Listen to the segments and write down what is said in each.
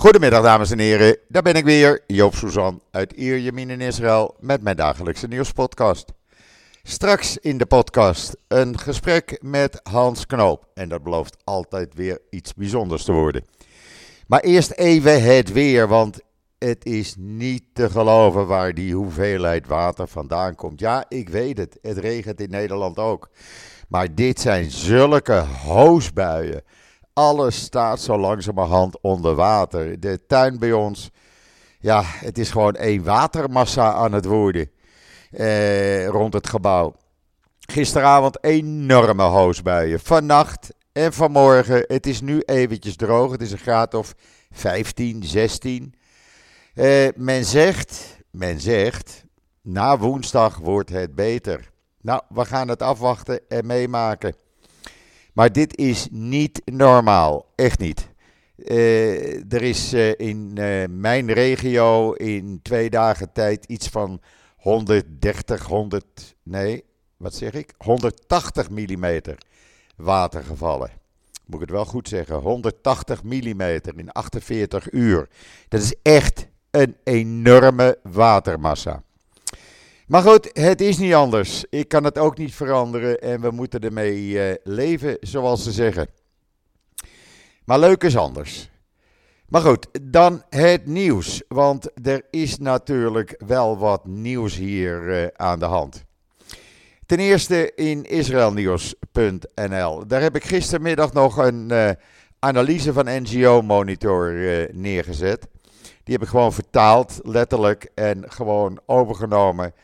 Goedemiddag dames en heren, daar ben ik weer, Joop Suzan uit Ierjemien in Israël met mijn dagelijkse nieuwspodcast. Straks in de podcast een gesprek met Hans Knoop en dat belooft altijd weer iets bijzonders te worden. Maar eerst even het weer, want het is niet te geloven waar die hoeveelheid water vandaan komt. Ja, ik weet het, het regent in Nederland ook. Maar dit zijn zulke hoosbuien. Alles staat zo langzamerhand onder water. De tuin bij ons, ja, het is gewoon één watermassa aan het worden eh, rond het gebouw. Gisteravond enorme hoosbuien. Vannacht en vanmorgen, het is nu eventjes droog. Het is een graad of 15, 16. Eh, men zegt, men zegt, na woensdag wordt het beter. Nou, we gaan het afwachten en meemaken. Maar dit is niet normaal. Echt niet. Uh, er is uh, in uh, mijn regio in twee dagen tijd iets van 130, 100, nee, wat zeg ik? 180 mm water gevallen. Moet ik het wel goed zeggen? 180 mm in 48 uur. Dat is echt een enorme watermassa. Maar goed, het is niet anders. Ik kan het ook niet veranderen en we moeten ermee uh, leven, zoals ze zeggen. Maar leuk is anders. Maar goed, dan het nieuws. Want er is natuurlijk wel wat nieuws hier uh, aan de hand. Ten eerste in israelnieuws.nl. Daar heb ik gistermiddag nog een uh, analyse van NGO Monitor neergezet. Die heb ik gewoon vertaald, letterlijk, en gewoon overgenomen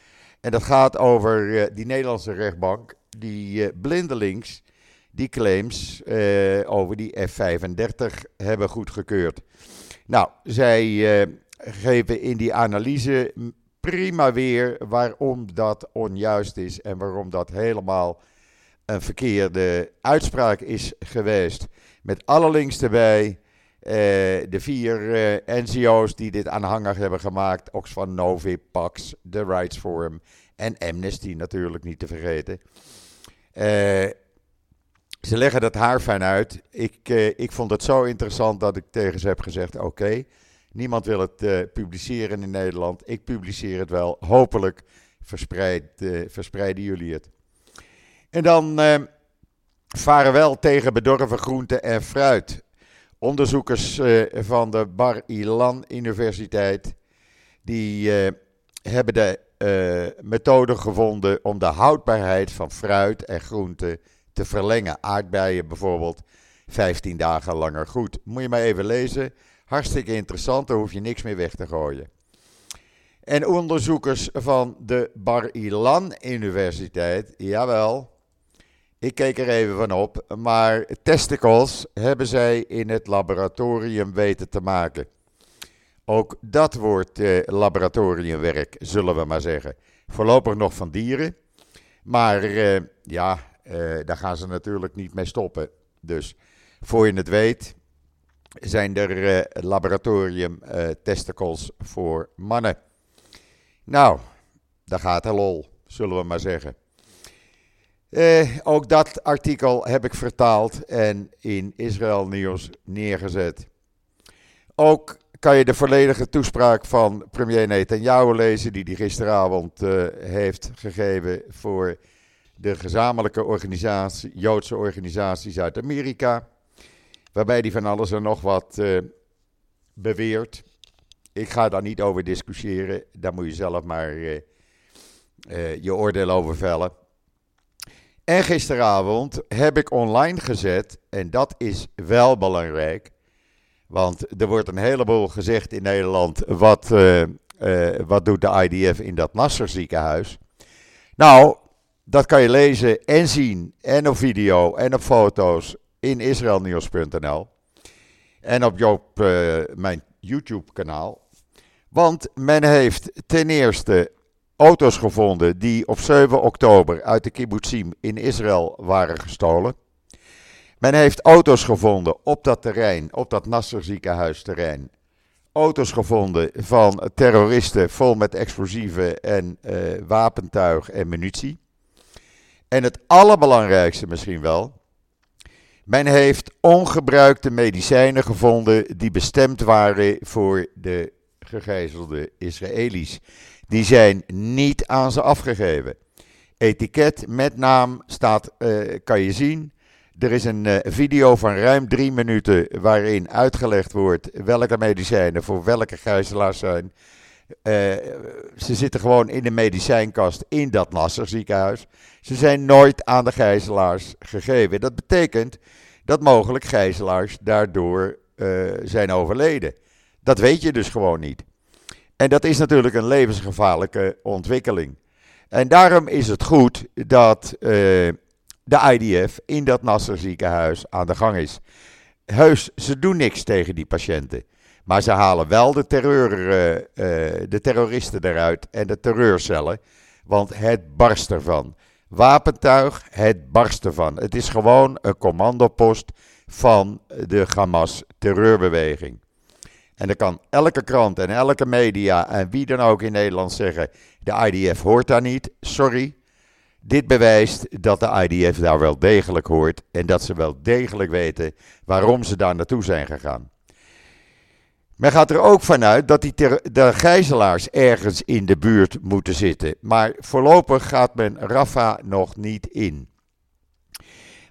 en dat gaat over uh, die Nederlandse rechtbank, die uh, blindelings die claims uh, over die F-35 hebben goedgekeurd. Nou, zij geven in die analyse prima weer waarom dat onjuist is en waarom dat helemaal een verkeerde uitspraak is geweest. Met alle links erbij. De vier NGO's die dit aanhangig hebben gemaakt: Oxfam Novib, Pax, The Rights Forum en Amnesty natuurlijk niet te vergeten. Uh, ze leggen dat haar fijn uit. Ik, uh, ik vond het zo interessant dat ik tegen ze heb gezegd: oké, niemand wil het uh, publiceren in Nederland. Ik publiceer het wel. Hopelijk verspreid, verspreiden jullie het. En dan varen wel tegen bedorven groenten en fruit. Onderzoekers van de Bar Ilan Universiteit die hebben de uh, methode gevonden om de houdbaarheid van fruit en groenten te verlengen. Aardbeien bijvoorbeeld 15 dagen langer goed. Moet je maar even lezen. Hartstikke interessant, daar hoef je niks meer weg te gooien. En onderzoekers van de Bar Ilan Universiteit, jawel, ik keek er even van op, maar testicles hebben zij in het laboratorium weten te maken. Ook dat wordt eh, laboratoriumwerk, zullen we maar zeggen. Voorlopig nog van dieren. Maar eh, ja, eh, daar gaan ze natuurlijk niet mee stoppen. Dus voor je het weet, zijn er eh, laboratorium eh, testicles voor mannen. Nou, daar gaat het lol, zullen we maar zeggen. Eh, ook dat artikel heb ik vertaald en in Israël Nieuws neergezet. Ook kan je de volledige toespraak van premier Netanyahu lezen, die hij gisteravond uh, heeft gegeven voor de gezamenlijke organisatie, Joodse organisaties uit Amerika. Waarbij hij van alles en nog wat uh, beweert. Ik ga daar niet over discussiëren, daar moet je zelf maar uh, je oordeel over vellen. En gisteravond heb ik online gezet, en dat is wel belangrijk want er wordt een heleboel gezegd in Nederland. Wat, uh, uh, wat doet de IDF in dat Nasser ziekenhuis? Nou, dat kan je lezen en zien. En op video en op foto's in israelnieuws.nl. En op uh, mijn YouTube-kanaal. Want men heeft ten eerste auto's gevonden die op 7 oktober uit de kibbutzim in Israël waren gestolen. Men heeft auto's gevonden op dat terrein, op dat Nasser ziekenhuisterrein. Auto's gevonden van terroristen vol met explosieven en uh, wapentuig en munitie. En het allerbelangrijkste misschien wel. Men heeft ongebruikte medicijnen gevonden die bestemd waren voor de gegijzelde Israëli's. Die zijn niet aan ze afgegeven. Etiket met naam staat, uh, kan je zien. Er is een uh, video van ruim drie minuten waarin uitgelegd wordt welke medicijnen voor welke gijzelaars zijn. Uh, ze zitten gewoon in de medicijnkast in dat Nasser ziekenhuis. Ze zijn nooit aan de gijzelaars gegeven. Dat betekent dat mogelijk gijzelaars daardoor zijn overleden. Dat weet je dus gewoon niet. En dat is natuurlijk een levensgevaarlijke ontwikkeling. En daarom is het goed dat uh, de IDF in dat Nasser ziekenhuis aan de gang is. Heus, ze doen niks tegen die patiënten. Maar ze halen wel de, terreur, uh, uh, de terroristen eruit en de terreurcellen. Want het barst ervan. Wapentuig, het barst ervan. Het is gewoon een commandopost van de Hamas terreurbeweging. En dan kan elke krant en elke media en wie dan ook in Nederland zeggen: de IDF hoort daar niet. Sorry. Dit bewijst dat de IDF daar wel degelijk hoort en dat ze wel degelijk weten waarom ze daar naartoe zijn gegaan. Men gaat er ook vanuit dat die de gijzelaars ergens in de buurt moeten zitten. Maar voorlopig gaat men Rafa nog niet in.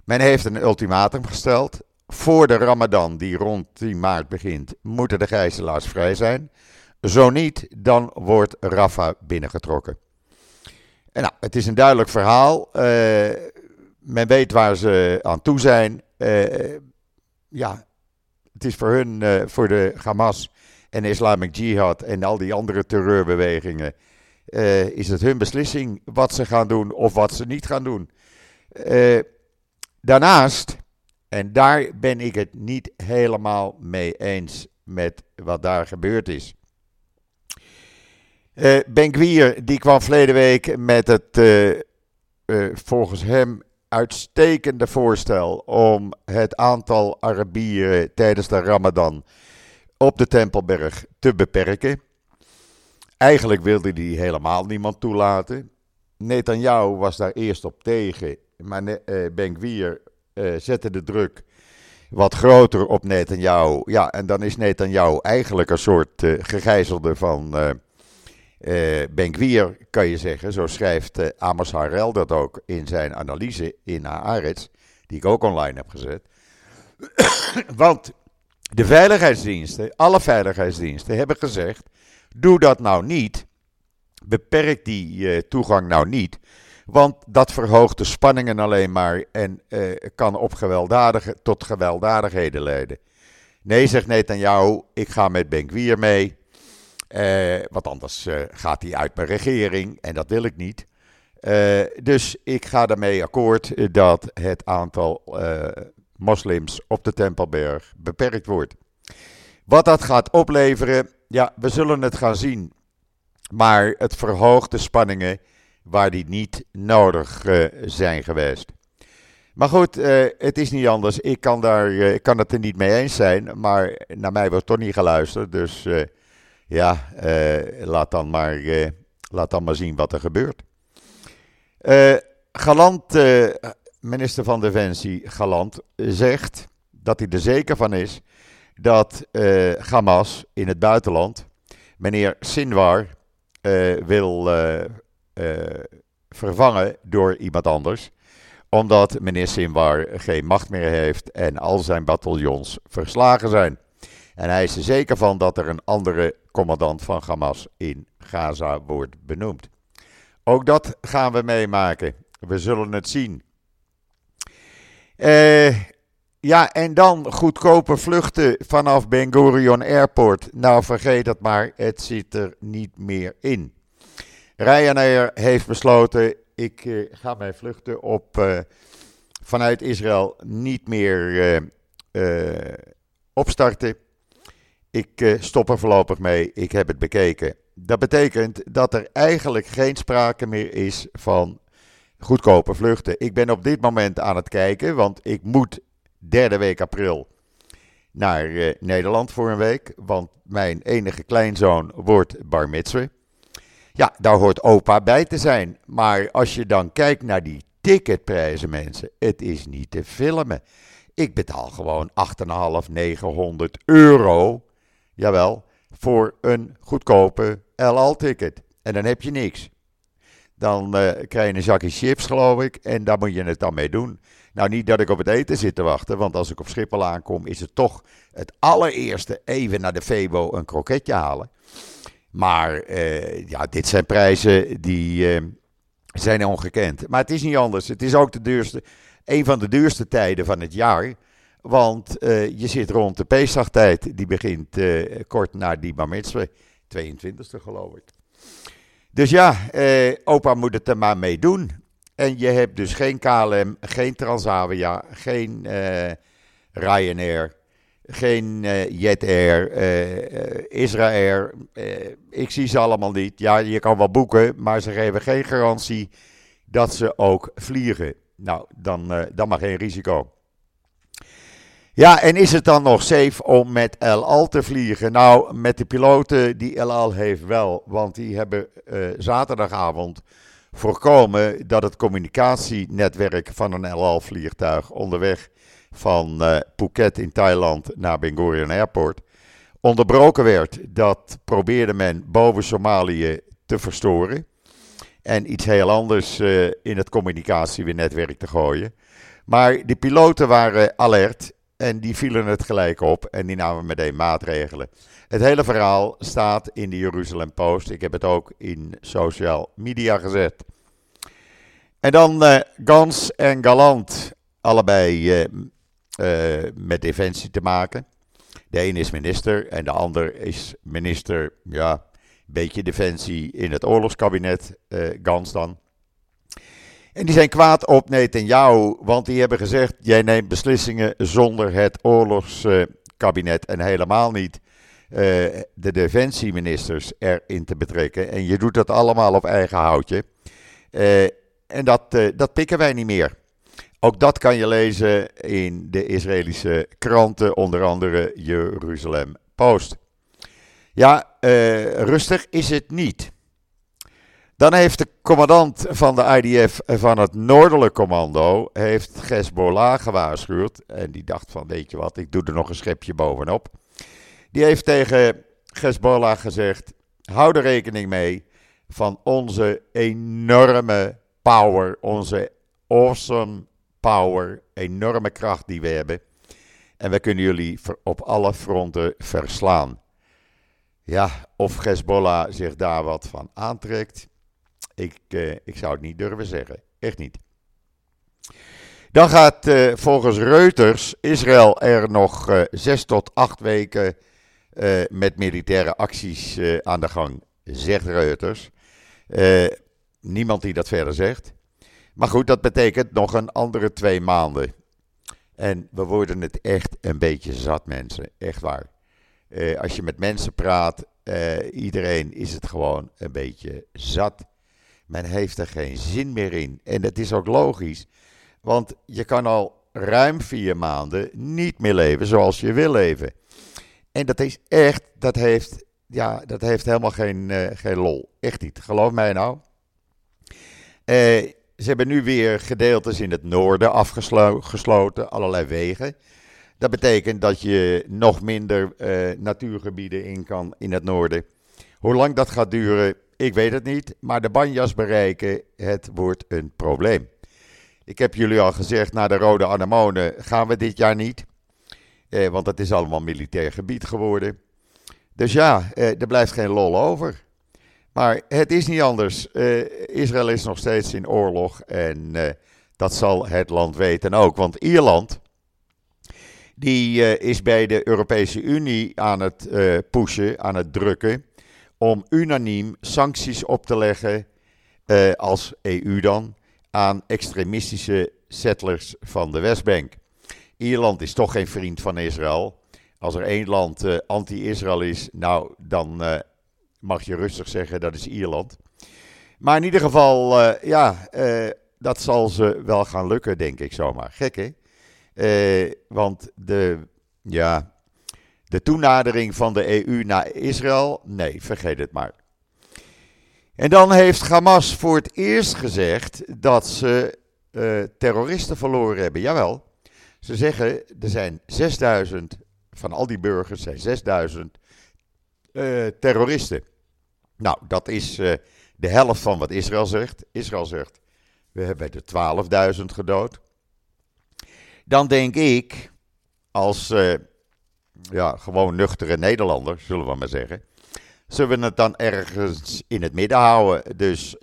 Men heeft een ultimatum gesteld. Voor de Ramadan, die rond 10 maart begint, moeten de gijzelaars vrij zijn. Zo niet, dan wordt Rafa binnengetrokken. En nou, het is een duidelijk verhaal. Uh, men weet waar ze aan toe zijn. Uh, ja, het is voor hun, uh, voor de Hamas en Islamic Jihad en al die andere terreurbewegingen, is het hun beslissing wat ze gaan doen of wat ze niet gaan doen. Daarnaast, en daar ben ik het niet helemaal mee eens met wat daar gebeurd is. Uh, ben Gwier, die kwam verleden week met het volgens hem uitstekende voorstel om het aantal Arabieren tijdens de Ramadan op de Tempelberg te beperken. Eigenlijk wilde hij helemaal niemand toelaten. Netanyahu was daar eerst op tegen, maar Ben Gvir uh, zette de druk wat groter op Netanyahu. Ja, en dan is Netanyahu eigenlijk een soort uh, gegijzelde van uh, Ben Gvir, kan je zeggen. Zo schrijft Amos Harel dat ook in zijn analyse in Haaretz, die ik ook online heb gezet. Want de veiligheidsdiensten, alle veiligheidsdiensten, hebben gezegd: doe dat nou niet. Beperk die toegang nou niet. Want dat verhoogt de spanningen alleen maar en uh, kan op gewelddadige, tot gewelddadigheden leiden. Nee, zegt Netanyahu, ik ga met Benkwier mee. Uh, want anders uh, gaat hij uit mijn regering en dat wil ik niet. dus ik ga daarmee akkoord dat het aantal moslims op de Tempelberg beperkt wordt. Wat dat gaat opleveren, ja, we zullen het gaan zien. Maar het verhoogt de spanningen waar die niet nodig uh, zijn geweest. Maar goed, uh, het is niet anders. Ik kan, daar, uh, ik kan het er niet mee eens zijn. Maar naar mij wordt toch niet geluisterd. Dus ja, laat, dan maar, laat dan maar zien wat er gebeurt. Galant, minister van Defensie Galant, zegt dat hij er zeker van is dat Hamas in het buitenland, meneer Sinwar, wil vervangen door iemand anders. Omdat meneer Sinwar geen macht meer heeft en al zijn bataljons verslagen zijn. En hij is er zeker van dat er een andere commandant van Hamas in Gaza wordt benoemd. Ook dat gaan we meemaken. We zullen het zien. Uh, ja, en dan goedkope vluchten vanaf Ben Gurion Airport. Nou, vergeet het maar, het zit er niet meer in. Ryanair heeft besloten, ik uh, ga mijn vluchten op, uh, vanuit Israël niet meer uh, opstarten. Ik stop er voorlopig mee, ik heb het bekeken. Dat betekent dat er eigenlijk geen sprake meer is van goedkope vluchten. Ik ben op dit moment aan het kijken, want ik moet derde week april naar Nederland voor een week. Want mijn enige kleinzoon wordt bar mitzvah. Ja, daar hoort opa bij te zijn. Maar als je dan kijkt naar die ticketprijzen, mensen, het is niet te filmen. Ik betaal gewoon 8,5, 900 euro. Jawel, voor een goedkope LL-ticket. En dan heb je niks. Dan uh, krijg je een zakje chips, geloof ik. En daar moet je het dan mee doen. Nou, niet dat ik op het eten zit te wachten. Want als ik op Schiphol aankom, is het toch het allereerste even naar de Febo een kroketje halen. Maar uh, ja, dit zijn prijzen die uh, zijn ongekend. Maar het is niet anders. Het is ook de duurste, een van de duurste tijden van het jaar. Want uh, je zit rond de Pesachtijd. Die begint kort na die Bar 22e geloof ik. Dus ja, opa moet het er maar mee doen. En je hebt dus geen KLM, geen Transavia, geen Ryanair geen uh, Jet Air, uh, Israël. ik zie ze allemaal niet. Ja, je kan wel boeken, maar ze geven geen garantie dat ze ook vliegen. Nou, dan, dan maar geen risico. Ja, en is het dan nog safe om met El Al te vliegen? Nou, met de piloten die El Al heeft wel, want die hebben zaterdagavond voorkomen dat het communicatienetwerk van een El Al vliegtuig onderweg van uh, Phuket in Thailand naar Ben Gurion Airport onderbroken werd. Dat probeerde men boven Somalië te verstoren. En iets heel anders uh, in het communicatienetwerk te gooien. Maar de piloten waren alert en die vielen het gelijk op en die namen meteen maatregelen. Het hele verhaal staat in de Jeruzalem Post. Ik heb het ook in social media gezet. En dan uh, Gans en Galant, allebei uh, met defensie te maken. De een is minister en de ander is minister, ja, een beetje defensie in het oorlogskabinet, uh, Gans dan. En die zijn kwaad op Netanyahu, want die hebben gezegd: jij neemt beslissingen zonder het oorlogskabinet en helemaal niet uh, de defensieministers erin te betrekken. En je doet dat allemaal op eigen houtje. Uh, en dat, dat pikken wij niet meer. Ook dat kan je lezen in de Israëlische kranten, onder andere Jeruzalem Post. Ja, uh, rustig is het niet. Dan heeft de commandant van de IDF van het Noordelijk Commando, heeft Hezbollah gewaarschuwd. En die dacht van, weet je wat, ik doe er nog een schepje bovenop. Die heeft tegen Hezbollah gezegd, hou er rekening mee van onze enorme power, onze awesome power, enorme kracht die we hebben. En we kunnen jullie op alle fronten verslaan. Ja, of Hezbollah zich daar wat van aantrekt, ik, eh, ik zou het niet durven zeggen. Echt niet. Dan gaat eh, volgens Reuters Israël er nog eh, zes tot acht weken eh, met militaire acties eh, aan de gang, zegt Reuters. Eh, niemand die dat verder zegt. Maar goed, dat betekent nog een andere twee maanden. En we worden het echt een beetje zat, mensen. Echt waar. Uh, als je met mensen praat, uh, iedereen is het gewoon een beetje zat. Men heeft er geen zin meer in. En dat is ook logisch. Want je kan al ruim vier maanden niet meer leven zoals je wil leven. En dat is echt, dat heeft, ja, dat heeft helemaal geen, uh, geen lol. Echt niet. Geloof mij nou. Uh, ze hebben nu weer gedeeltes in het noorden afgesloten, allerlei wegen. Dat betekent dat je nog minder uh, natuurgebieden in kan in het noorden. Hoe lang dat gaat duren, ik weet het niet. Maar de banjas bereiken, het wordt een probleem. Ik heb jullie al gezegd, naar de Rode Anemonen gaan we dit jaar niet. Eh, want het is allemaal militair gebied geworden. Dus ja, eh, er blijft geen lol over. Maar het is niet anders. Uh, Israël is nog steeds in oorlog en uh, dat zal het land weten ook. Want Ierland, die uh, is bij de Europese Unie aan het pushen, aan het drukken, om unaniem sancties op te leggen, als EU dan, aan extremistische settlers van de Westbank. Ierland is toch geen vriend van Israël. Als er één land anti-Israël is, nou dan mag je rustig zeggen, dat is Ierland. Maar in ieder geval, uh, ja, uh, dat zal ze wel gaan lukken, denk ik zomaar. Gek, hè? Uh, want de, ja, de toenadering van de EU naar Israël, nee, vergeet het maar. En dan heeft Hamas voor het eerst gezegd dat ze terroristen verloren hebben. Jawel, Ze zeggen er zijn 6000, van al die burgers zijn 6000 uh, terroristen. Nou, dat is uh, de helft van wat Israël zegt. Israël zegt, we hebben er 12.000 gedood. Dan denk ik, als uh, ja, gewoon nuchtere Nederlander, zullen we maar zeggen. Zullen we het dan ergens in het midden houden? Dus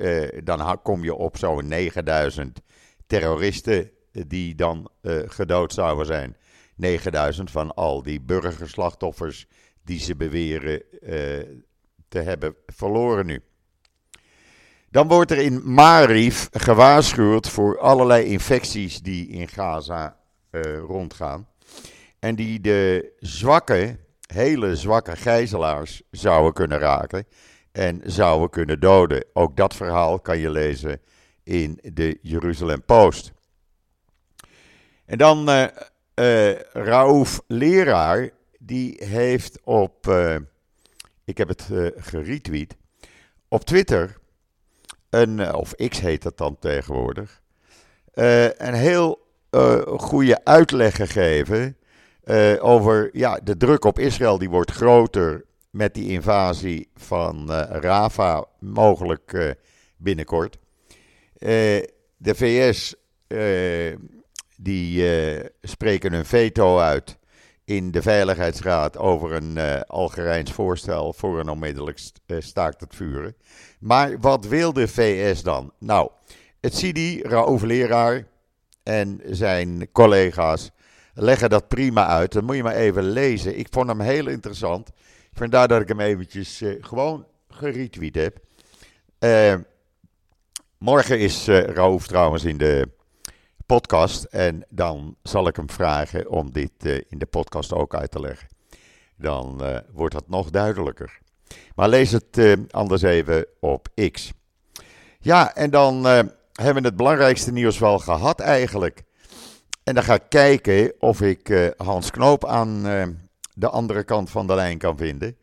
dan kom je op zo'n 9000 terroristen die dan gedood zouden zijn. 9000 van al die burgerslachtoffers die ze beweren te hebben verloren nu. Dan wordt er in Marif gewaarschuwd voor allerlei infecties die in Gaza uh, rondgaan. En die de zwakke, hele zwakke gijzelaars zouden kunnen raken en zouden kunnen doden. Ook dat verhaal kan je lezen in de Jeruzalem Post. En dan uh, Raouf Leraar, die heeft op, uh, ik heb het geretweet, op Twitter, een, of X heet dat dan tegenwoordig, een heel goede uitleg gegeven over ja, de druk op Israël die wordt groter met die invasie van Rafah mogelijk binnenkort. de VS die spreken een veto uit in de Veiligheidsraad over een Algerijns voorstel voor een onmiddellijk staakt het vuren. Maar wat wil de VS dan? Nou, het Sidi, Raouf Leraar en zijn collega's leggen dat prima uit. Dan moet je maar even lezen. Ik vond hem heel interessant. Vandaar dat ik hem eventjes uh, gewoon geretweet heb. Uh, morgen is uh, Raouf trouwens in de podcast. En dan zal ik hem vragen om dit in de podcast ook uit te leggen. Dan wordt dat nog duidelijker. Maar lees het anders even op X. Ja, en dan hebben we het belangrijkste nieuws wel gehad eigenlijk. En dan ga ik kijken of ik Hans Knoop aan de andere kant van de lijn kan vinden.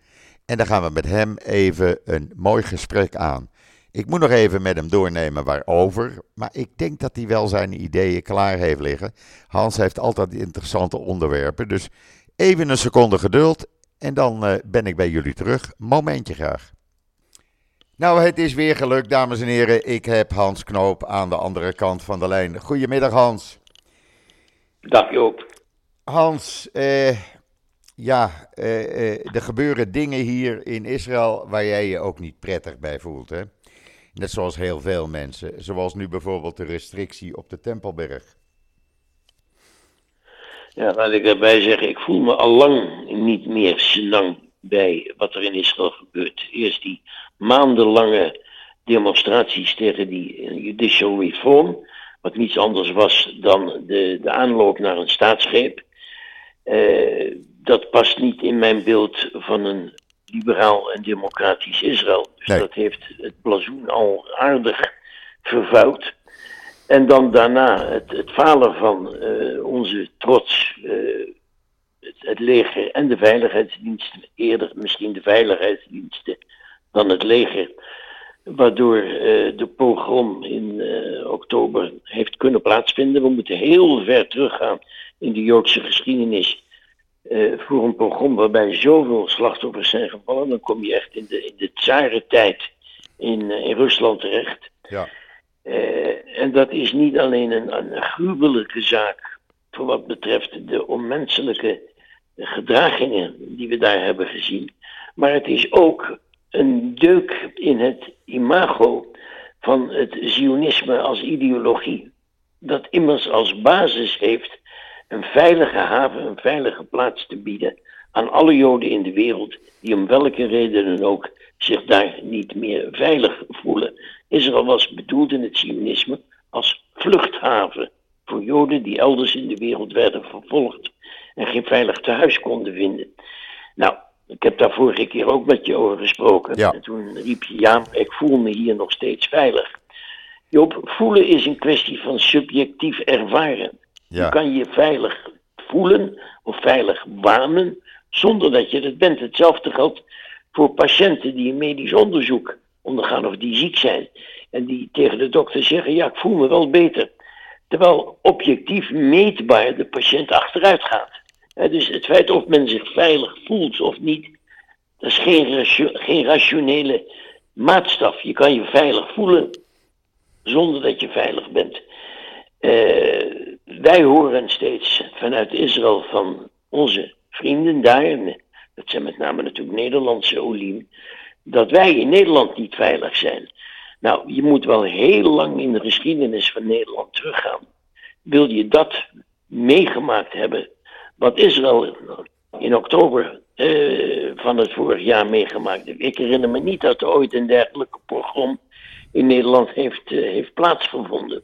En dan gaan we met hem even een mooi gesprek aan. Ik moet nog even met hem doornemen waarover. Maar ik denk dat hij wel zijn ideeën klaar heeft liggen. Hans heeft altijd interessante onderwerpen. Dus even een seconde geduld. En dan uh, ben ik bij jullie terug. Momentje graag. Nou, het is weer gelukt, dames en heren. Ik heb Hans Knoop aan de andere kant van de lijn. Goedemiddag, Hans. Dag Joop. Hans, eh, ja, eh, eh, er gebeuren dingen hier in Israël waar jij je ook niet prettig bij voelt. Hè? Net zoals heel veel mensen. Zoals nu bijvoorbeeld de restrictie op de Tempelberg. Ja, laat ik daarbij zeggen, ik voel me al lang niet meer senang bij wat er in Israël gebeurt. Eerst die maandenlange demonstraties tegen die judicial reform wat niets anders was dan de, de aanloop naar een staatsgreep. Uh, dat past niet in mijn beeld van een liberaal en democratisch Israël. Dus nee. dat heeft het blazoen al aardig vervuild. En dan daarna het, het falen van uh, onze trots, uh, het, het, leger en de veiligheidsdiensten, eerder misschien de veiligheidsdiensten dan het leger, waardoor uh, de pogrom in oktober heeft kunnen plaatsvinden. We moeten heel ver teruggaan in de Joodse geschiedenis uh, voor een pogrom waarbij zoveel slachtoffers zijn gevallen. Dan kom je echt in de, in de tsarentijd in, in Rusland terecht. Ja. en dat is niet alleen een, een gruwelijke zaak voor wat betreft de onmenselijke gedragingen die we daar hebben gezien. Maar het is ook een deuk in het imago van het Zionisme als ideologie. Dat immers als basis heeft een veilige haven, een veilige plaats te bieden aan alle Joden in de wereld die om welke reden dan ook zich daar niet meer veilig voelen. Israël was bedoeld in het Zionisme als vluchthaven voor Joden die elders in de wereld werden vervolgd en geen veilig tehuis konden vinden. Nou, ik heb daar vorige keer ook met je over gesproken. Ja. En toen riep je, ja, ik voel me hier nog steeds veilig. Joop, voelen is een kwestie van subjectief ervaren. Je kan je veilig voelen of veilig wanen zonder dat je het bent. Hetzelfde geldt voor patiënten die een medisch onderzoek ondergaan of die ziek zijn. En die tegen de dokter zeggen, ja, ik voel me wel beter. terwijl objectief meetbaar de patiënt achteruit gaat. dus het feit of men zich veilig voelt of niet, dat is geen, geen rationele maatstaf. Je kan je veilig voelen zonder dat je veilig bent. Uh, wij horen steeds vanuit Israël van onze vrienden daar, dat zijn met name natuurlijk Nederlandse olim, dat wij in Nederland niet veilig zijn. Nou, je moet wel heel lang in de geschiedenis van Nederland teruggaan. Wil je dat meegemaakt hebben, wat Israël in oktober uh, van het vorig jaar meegemaakt heeft. Ik herinner me niet dat er ooit een dergelijke pogrom in Nederland heeft, uh, heeft plaatsgevonden.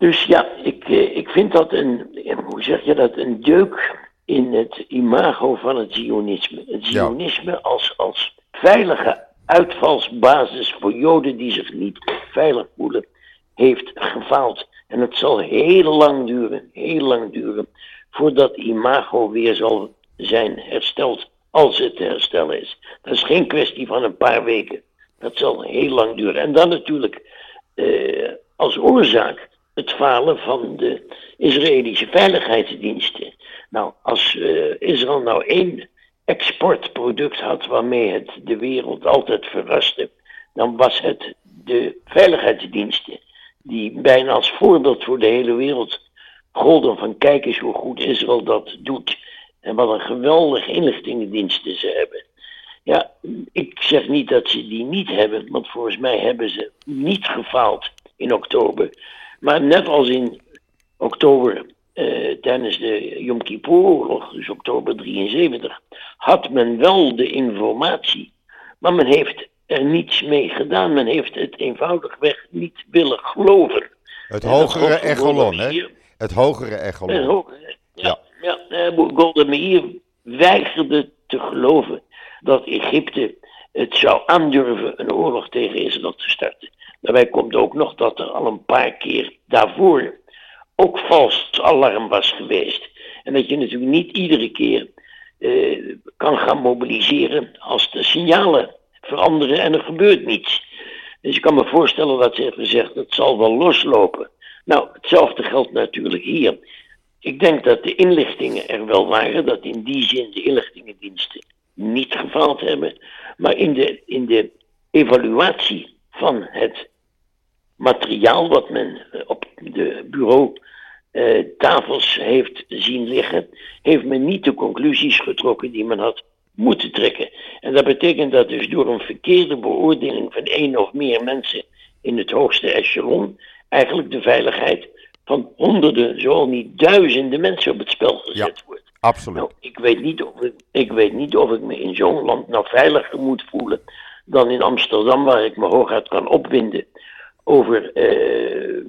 Dus ja, ik, uh, ik vind dat een, hoe zeg je dat, een deuk in het imago van het Zionisme. Het Zionisme ja. als, als veilige uitvalsbasis voor Joden die zich niet veilig voelen, heeft gefaald. En het zal heel lang duren, heel lang duren, voordat imago weer zal zijn hersteld, als het te herstellen is. Dat is geen kwestie van een paar weken. Dat zal heel lang duren. En dan natuurlijk eh, als oorzaak het falen van de Israëlische veiligheidsdiensten. Nou, als uh, Israël nou één exportproduct had waarmee het de wereld altijd verraste, dan was het de veiligheidsdiensten, die bijna als voorbeeld voor de hele wereld golden van kijk eens hoe goed Israël dat doet. En wat een geweldige inlichtingendiensten ze hebben. Ja, ik zeg niet dat ze die niet hebben, want volgens mij hebben ze niet gefaald in oktober. Maar net als in oktober eh, tijdens de Yom Kippur-oorlog, dus oktober 73, had men wel de informatie, maar men heeft er niets mee gedaan. Men heeft het eenvoudigweg niet willen geloven. Het hogere echelon, hè? Het hogere echelon. Het hogere, ja, ja. ja Golda Meir weigerde te geloven dat Egypte het zou aandurven een oorlog tegen Israël te starten. Daarbij komt ook nog dat er al een paar keer daarvoor ook vals alarm was geweest. En dat je natuurlijk niet iedere keer uh, kan gaan mobiliseren als de signalen veranderen en er gebeurt niets. Dus ik kan me voorstellen dat ze heeft gezegd, het zal wel loslopen. Nou, hetzelfde geldt natuurlijk hier. Ik denk dat de inlichtingen er wel waren, dat in die zin de inlichtingendiensten niet gefaald hebben. Maar in de, in de evaluatie van het materiaal wat men op de bureau uh, tafels heeft zien liggen, heeft men niet de conclusies getrokken die men had moeten trekken. En dat betekent dat dus door een verkeerde beoordeling van één of meer mensen in het hoogste echelon eigenlijk de veiligheid van honderden, zo niet duizenden mensen op het spel gezet ja, wordt. Absoluut. Nou, ik, weet niet of ik, ik weet niet of ik me in zo'n land nou veiliger moet voelen dan in Amsterdam, waar ik me hooguit kan opwinden over uh,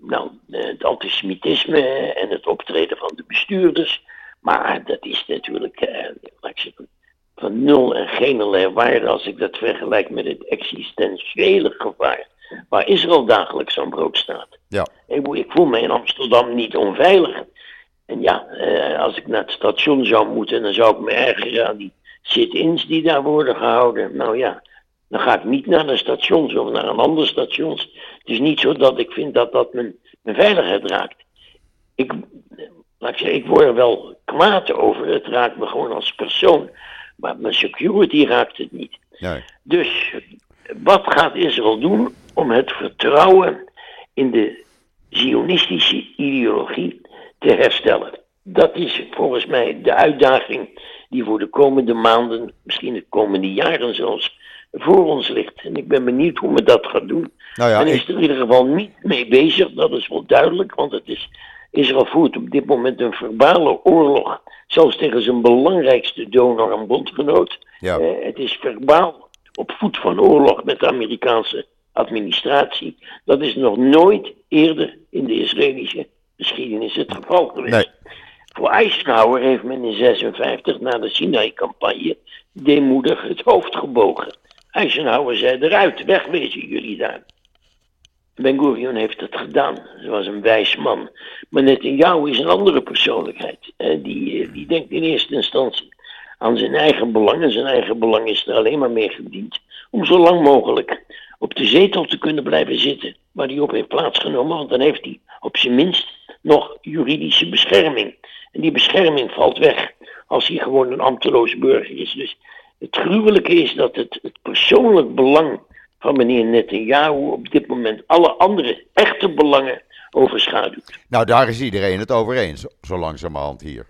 nou, het antisemitisme en het optreden van de bestuurders. Maar dat is natuurlijk uh, van nul en geen waarde als ik dat vergelijk met het existentiële gevaar waar Israël dagelijks aan brood staat. Ja. Ik, ik, voel me in Amsterdam niet onveilig. En ja, eh, als ik naar het station zou moeten, dan zou ik me ergeren aan die sit-ins die daar worden gehouden. Nou ja, dan ga ik niet naar de stations of naar een ander stations. Het is niet zo dat ik vind dat dat mijn, mijn veiligheid raakt. Ik, laat ik zeggen, ik word er wel kwaad over. Het raakt me gewoon als persoon. Maar mijn security raakt het niet. Nee. Dus wat gaat Israël doen om het vertrouwen in de zionistische ideologie te herstellen? Dat is volgens mij de uitdaging die voor de komende maanden, misschien de komende jaren zelfs, voor ons ligt. En ik ben benieuwd hoe men dat gaat doen. Nou ja, Men is er in ieder geval niet mee bezig, dat is wel duidelijk, want het is, Israël voert op dit moment een verbale oorlog, zelfs tegen zijn belangrijkste donor en bondgenoot. Ja. Eh, het is verbaal op voet van oorlog met de Amerikaanse administratie. Dat is nog nooit eerder in de Israëlische geschiedenis het geval geweest. Nee. Voor Eisenhower heeft men in 56 na de Sinai-campagne deemoedig het hoofd gebogen. Eisenhower zei eruit, wegwezen jullie daar. Ben Gurion heeft het gedaan. Ze was een wijs man. Maar Netanyahu is een andere persoonlijkheid. Eh, die, eh, die denkt in eerste instantie aan zijn eigen belang. En zijn eigen belang is er alleen maar mee gediend. Om zo lang mogelijk op de zetel te kunnen blijven zitten. waar hij op heeft plaatsgenomen, want dan heeft hij op zijn minst nog juridische bescherming. En die bescherming valt weg als hij gewoon een ambteloos burger is. Dus het gruwelijke is dat het, het persoonlijk belang van meneer Netanyahu op dit moment alle andere echte belangen overschaduwt. Nou, daar is iedereen het over eens, zo langzamerhand hier.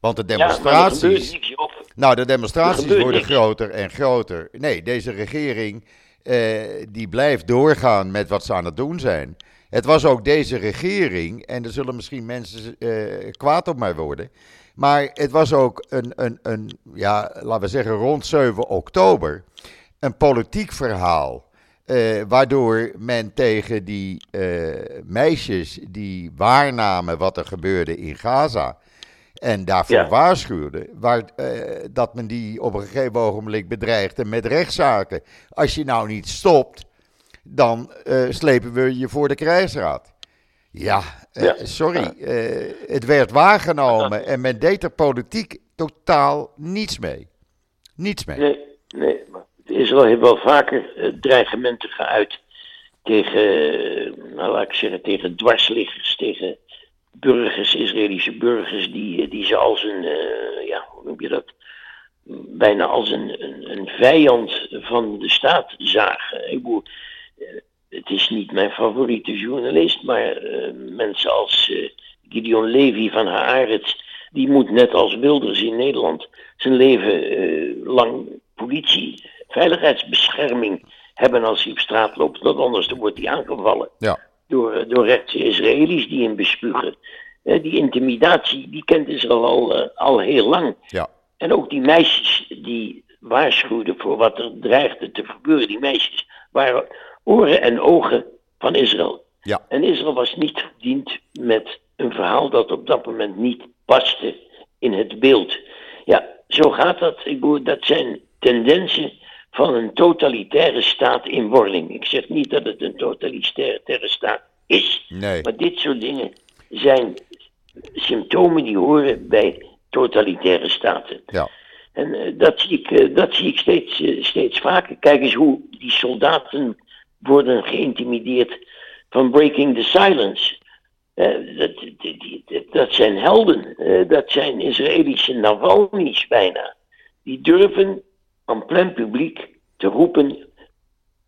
Want de demonstraties. niks. Nou, de demonstraties worden niks. groter en groter. Nee, deze regering eh, die blijft doorgaan met wat ze aan het doen zijn. Het was ook deze regering, en er zullen misschien mensen eh, kwaad op mij worden. Maar het was ook een, een, een, ja, laten we zeggen, rond 7 oktober. Een politiek verhaal. eh, waardoor men tegen die eh, meisjes die waarnamen wat er gebeurde in Gaza. En daarvoor Ja. waarschuwde. Waar, eh, dat men die op een gegeven ogenblik bedreigde met rechtszaken. Als je nou niet stopt, dan slepen we je voor de krijgsraad. Ja, eh, Ja. sorry. eh, het werd waargenomen en men deed er politiek totaal niets mee. Niets mee. Nee, nee. maar Israël heeft wel vaker eh, dreigementen geuit tegen, nou laat ik zeggen, tegen dwarsliggers, tegen burgers, Israëlische burgers, die, die ze als een, ja, hoe noem je dat, bijna als een, een, een vijand van de staat zagen. Ik bedoel, het is niet mijn favoriete journalist, maar eh, mensen als eh, Gideon Levy van Haaretz, die moet net als Wilders in Nederland zijn leven eh, lang politie, veiligheidsbescherming hebben als hij op straat loopt, want anders dan wordt hij aangevallen Ja, door, door rechtse Israëli's die hem bespugen. Die intimidatie, die kent Israël al, al heel lang. ja, En ook die meisjes die waarschuwden voor wat er dreigde te gebeuren, die meisjes waren oren en ogen van Israël. ja. En Israël was niet gediend met een verhaal dat op dat moment niet paste in het beeld. Ja, zo gaat dat. Ik bedoel, dat zijn tendensen van een totalitaire staat in wording. Ik zeg niet dat het een totalitaire staat is, Nee. maar dit soort dingen zijn symptomen die horen bij totalitaire staten. Ja, En eh, dat zie ik, eh, dat zie ik steeds, eh, steeds vaker. Kijk eens hoe die soldaten worden geïntimideerd van Breaking the Silence. Dat, zijn helden. Dat zijn Israëlische Navalny's bijna. Die durven aan plein publiek te roepen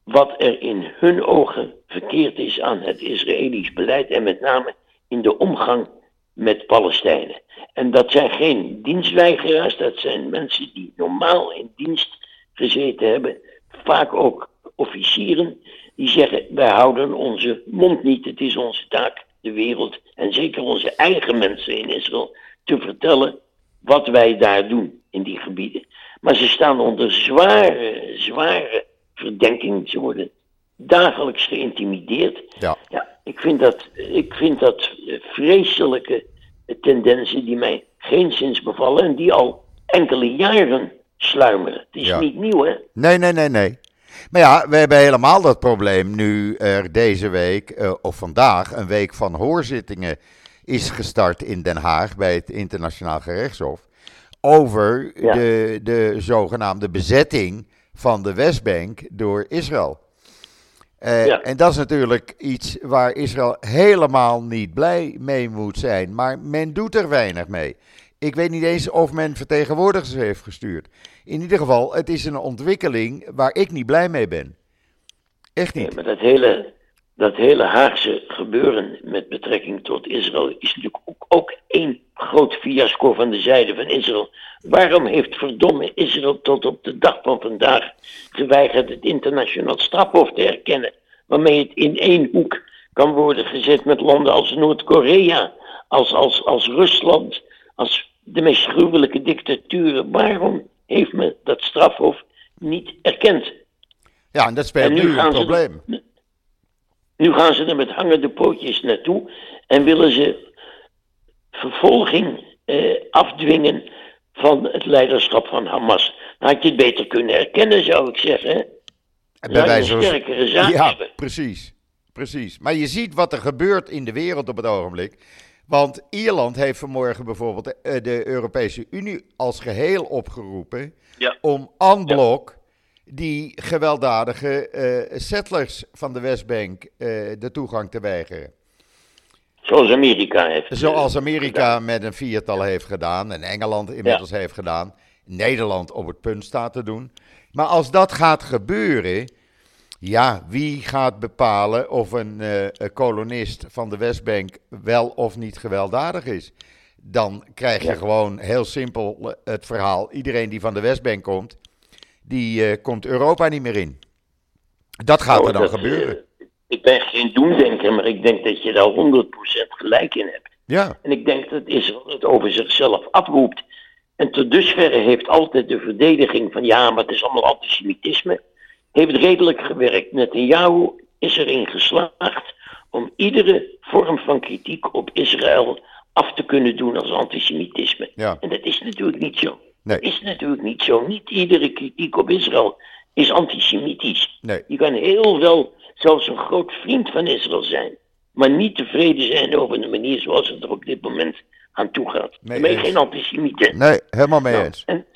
wat er in hun ogen verkeerd is aan het Israëlisch beleid en met name in de omgang met Palestijnen. En dat zijn geen dienstweigeraars, dat zijn mensen die normaal in dienst gezeten hebben, vaak ook officieren, die zeggen: wij houden onze mond niet, het is onze taak de wereld en zeker onze eigen mensen in Israël te vertellen wat wij daar doen in die gebieden. Maar ze staan onder zware, zware verdenking. Ze worden dagelijks geïntimideerd. ja. Ja, ik vind dat, ik vind dat eh, vreselijke tendensen die mij geenszins bevallen en die al enkele jaren sluimeren. Het is Ja. niet nieuw, hè? Nee, nee, nee, nee. Maar ja, we hebben helemaal dat probleem nu er deze week, eh, of vandaag, een week van hoorzittingen is gestart in Den Haag bij het Internationaal Gerechtshof. Over Ja. de, de zogenaamde bezetting van de Westbank door Israël. Eh, Ja. En dat is natuurlijk iets waar Israël helemaal niet blij mee moet zijn. Maar men doet er weinig mee. Ik weet niet eens of men vertegenwoordigers heeft gestuurd. In ieder geval, het is een ontwikkeling waar ik niet blij mee ben. Echt niet. maar dat hele, dat hele Haagse gebeuren met betrekking tot Israël is natuurlijk ook, ook één groot fiasco van de zijde van Israël. Waarom heeft verdomme Israël tot op de dag van vandaag geweigerd het internationaal strafhof te erkennen? Waarmee het in één hoek kan worden gezet met landen als Noord-Korea, als, als, als Rusland, als de meest gruwelijke dictaturen. Waarom heeft men dat strafhof niet erkend? Ja, en dat speelt En nu nu een ze- probleem. Nu gaan ze er met hangende pootjes naartoe en willen ze vervolging eh, afdwingen van het leiderschap van Hamas. Dan had je het beter kunnen erkennen, zou ik zeggen. Hè? Bij wijze een van- sterkere zaak Ja, hebben. precies. Precies. Maar je ziet wat er gebeurt in de wereld op het ogenblik. Want Ierland heeft vanmorgen bijvoorbeeld eh, de Europese Unie als geheel opgeroepen Ja. om en bloc die gewelddadige uh, settlers van de Westbank uh, de toegang te weigeren. Zoals Amerika heeft. Zoals Amerika met een viertal heeft gedaan en Engeland inmiddels heeft gedaan. Nederland op het punt staat te doen. Maar als dat gaat gebeuren, ja, wie gaat bepalen of een uh, kolonist van de Westbank wel of niet gewelddadig is? Dan krijg je gewoon heel simpel het verhaal: iedereen die van de Westbank komt, die uh, komt Europa niet meer in. Dat gaat Nou, er dan dat, gebeuren. eh, ik ben geen doemdenker, maar ik denk dat je daar 100% gelijk in hebt. Ja, En ik denk dat Israël het over zichzelf afroept. En tot dusverre heeft altijd de verdediging van ja, maar het is allemaal antisemitisme, heeft redelijk gewerkt. Netanyahu is erin geslaagd om iedere vorm van kritiek op Israël af te kunnen doen als antisemitisme. ja, En dat is natuurlijk niet zo. nee, Dat is natuurlijk niet zo. Niet iedere kritiek op Israël is antisemitisch. nee, Je kan heel wel zelfs een groot vriend van Israël zijn, maar niet tevreden zijn over de manier zoals het er op dit moment aan toe gaat. Dan ben je geen antisemiet. nee, helemaal mee Nou, eens. en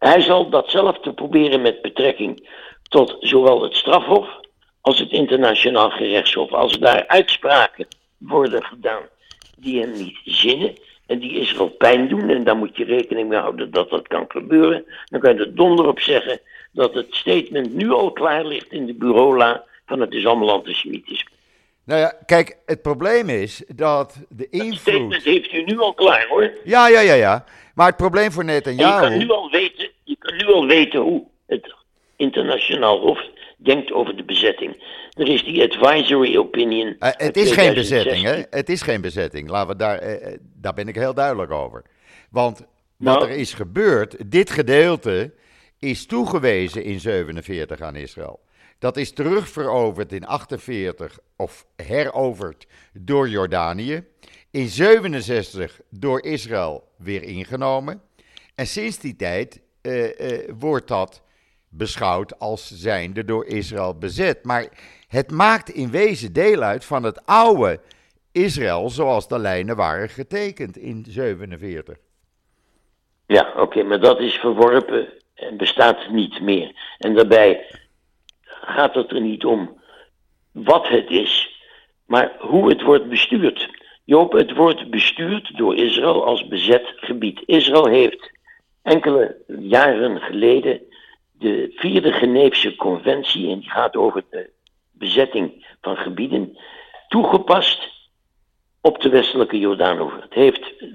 hij zal datzelfde proberen met betrekking tot zowel het strafhof als het internationaal gerechtshof. Als daar uitspraken worden gedaan die hem niet zinnen en die Israël pijn doen, en daar moet je rekening mee houden dat dat kan gebeuren, dan kan je er donder op zeggen dat het statement nu al klaar ligt in de bureaula van het is allemaal antisemitisme. Nou ja, kijk, het probleem is dat de Het invloed. statement heeft u nu al klaar hoor. Ja, ja, ja, ja. Maar het probleem voor En je kan Netanyahu. nu al al weten hoe het internationaal hof denkt over de bezetting. Er is die advisory opinion. Eh, het is geen 2016. bezetting, hè? Het is geen bezetting. Laten we daar, eh, eh, daar ben ik heel duidelijk over. Want wat Nou. er is gebeurd, dit gedeelte is toegewezen in 47 aan Israël. Dat is terugveroverd in 48 of heroverd door Jordanië. In 67 door Israël weer ingenomen. En sinds die tijd wordt dat beschouwd als zijnde door Israël bezet. Maar het maakt in wezen deel uit van het oude Israël zoals de lijnen waren getekend in 47. Ja, oké, maar dat is verworpen en bestaat niet meer. En daarbij gaat het er niet om wat het is, maar hoe het wordt bestuurd. Joop, het wordt bestuurd door Israël als bezet gebied. Israël heeft enkele jaren geleden de vierde Geneefse conventie, en die gaat over de bezetting van gebieden, toegepast op de westelijke Jordaanoever. Het heeft eh,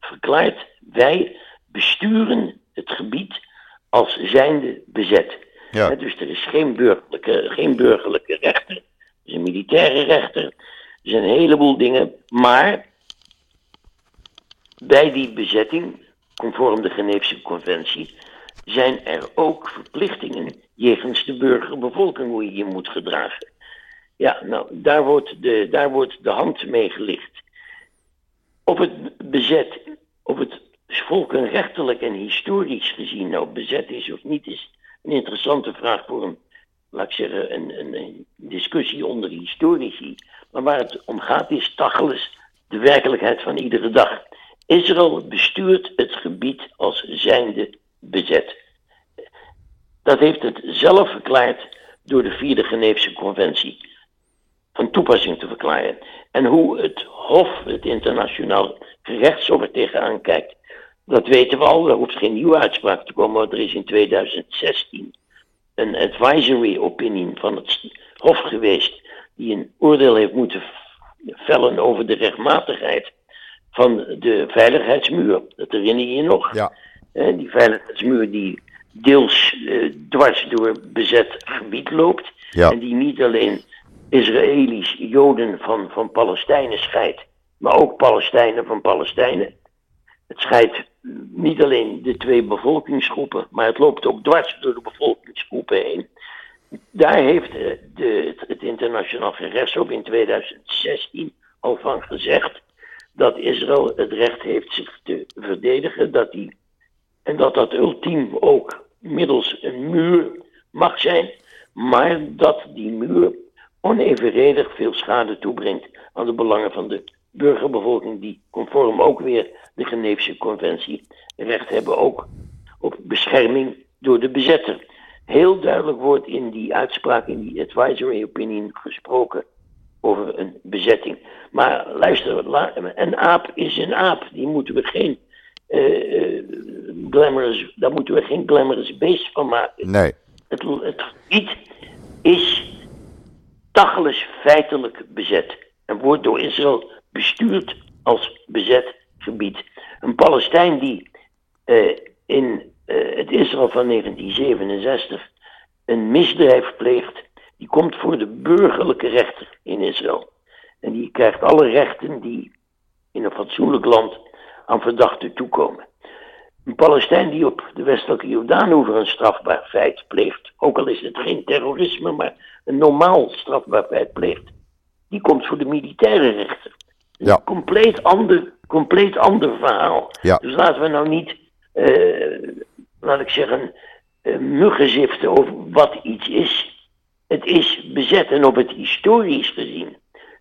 verklaard, wij besturen het gebied als zijnde bezet. Ja. Dus er is geen burgerlijke, geen burgerlijke rechter, er is een militaire rechter, er zijn een heleboel dingen, maar bij die bezetting, conform de Geneefse conventie, zijn er ook verplichtingen jegens de burgerbevolking hoe je je moet gedragen. Ja, nou, daar wordt de, daar wordt de hand mee gelicht. Of het bezet, of het volkenrechtelijk en historisch gezien nou bezet is of niet, is een interessante vraag voor een, laat ik zeggen, een, discussie onder historici. Maar waar het om gaat is tachels de werkelijkheid van iedere dag. Israël bestuurt het gebied als zijnde bezet. Dat heeft het zelf verklaard door de vierde Geneefse conventie van toepassing te verklaren. En hoe het Hof, het internationaal gerechtshof er tegenaan kijkt, dat weten we al. Er hoeft geen nieuwe uitspraak te komen, want er is in 2016 een advisory opinion van het Hof geweest, die een oordeel heeft moeten vellen over de rechtmatigheid van de veiligheidsmuur. Dat herinner je je nog? Ja, Eh, die veiligheidsmuur die deels eh, dwars door bezet gebied loopt. Ja. En die niet alleen Israëli's, Joden van, van Palestijnen scheidt, maar ook Palestijnen van Palestijnen. Het scheidt niet alleen de twee bevolkingsgroepen, maar het loopt ook dwars door de bevolkingsgroepen heen. Daar heeft eh, de, het, het internationaal gerechtshof in 2016 al van gezegd dat Israël het recht heeft zich te verdedigen, dat die, en dat dat ultiem ook middels een muur mag zijn, maar dat die muur onevenredig veel schade toebrengt aan de belangen van de burgerbevolking, die conform ook weer de Geneefse conventie recht hebben ook op bescherming door de bezetter. heel duidelijk wordt in die uitspraak, in die advisory opinion gesproken over een bezetting. Maar luister, een aap is een aap. Die moeten we geen uh, glamorous, daar moeten we geen glamorous beest van maken. Nee. Het, het gebied is Tachlis feitelijk bezet en wordt door Israël bestuurd als bezet gebied. Een Palestijn die uh, in uh, het Israël van 1967 een misdrijf pleegt, die komt voor de burgerlijke rechter in Israël. En die krijgt alle rechten die in een fatsoenlijk land aan verdachten toekomen. Een Palestijn die op de westelijke Jordaan over een strafbaar feit pleegt, ook al is het geen terrorisme, maar een normaal strafbaar feit pleegt, die komt voor de militaire rechter. Ja. Een compleet ander, compleet ander verhaal. Ja. Dus laten we nou niet, uh, laat ik zeggen, uh, muggenziften over wat iets is. Het is bezet en of het historisch gezien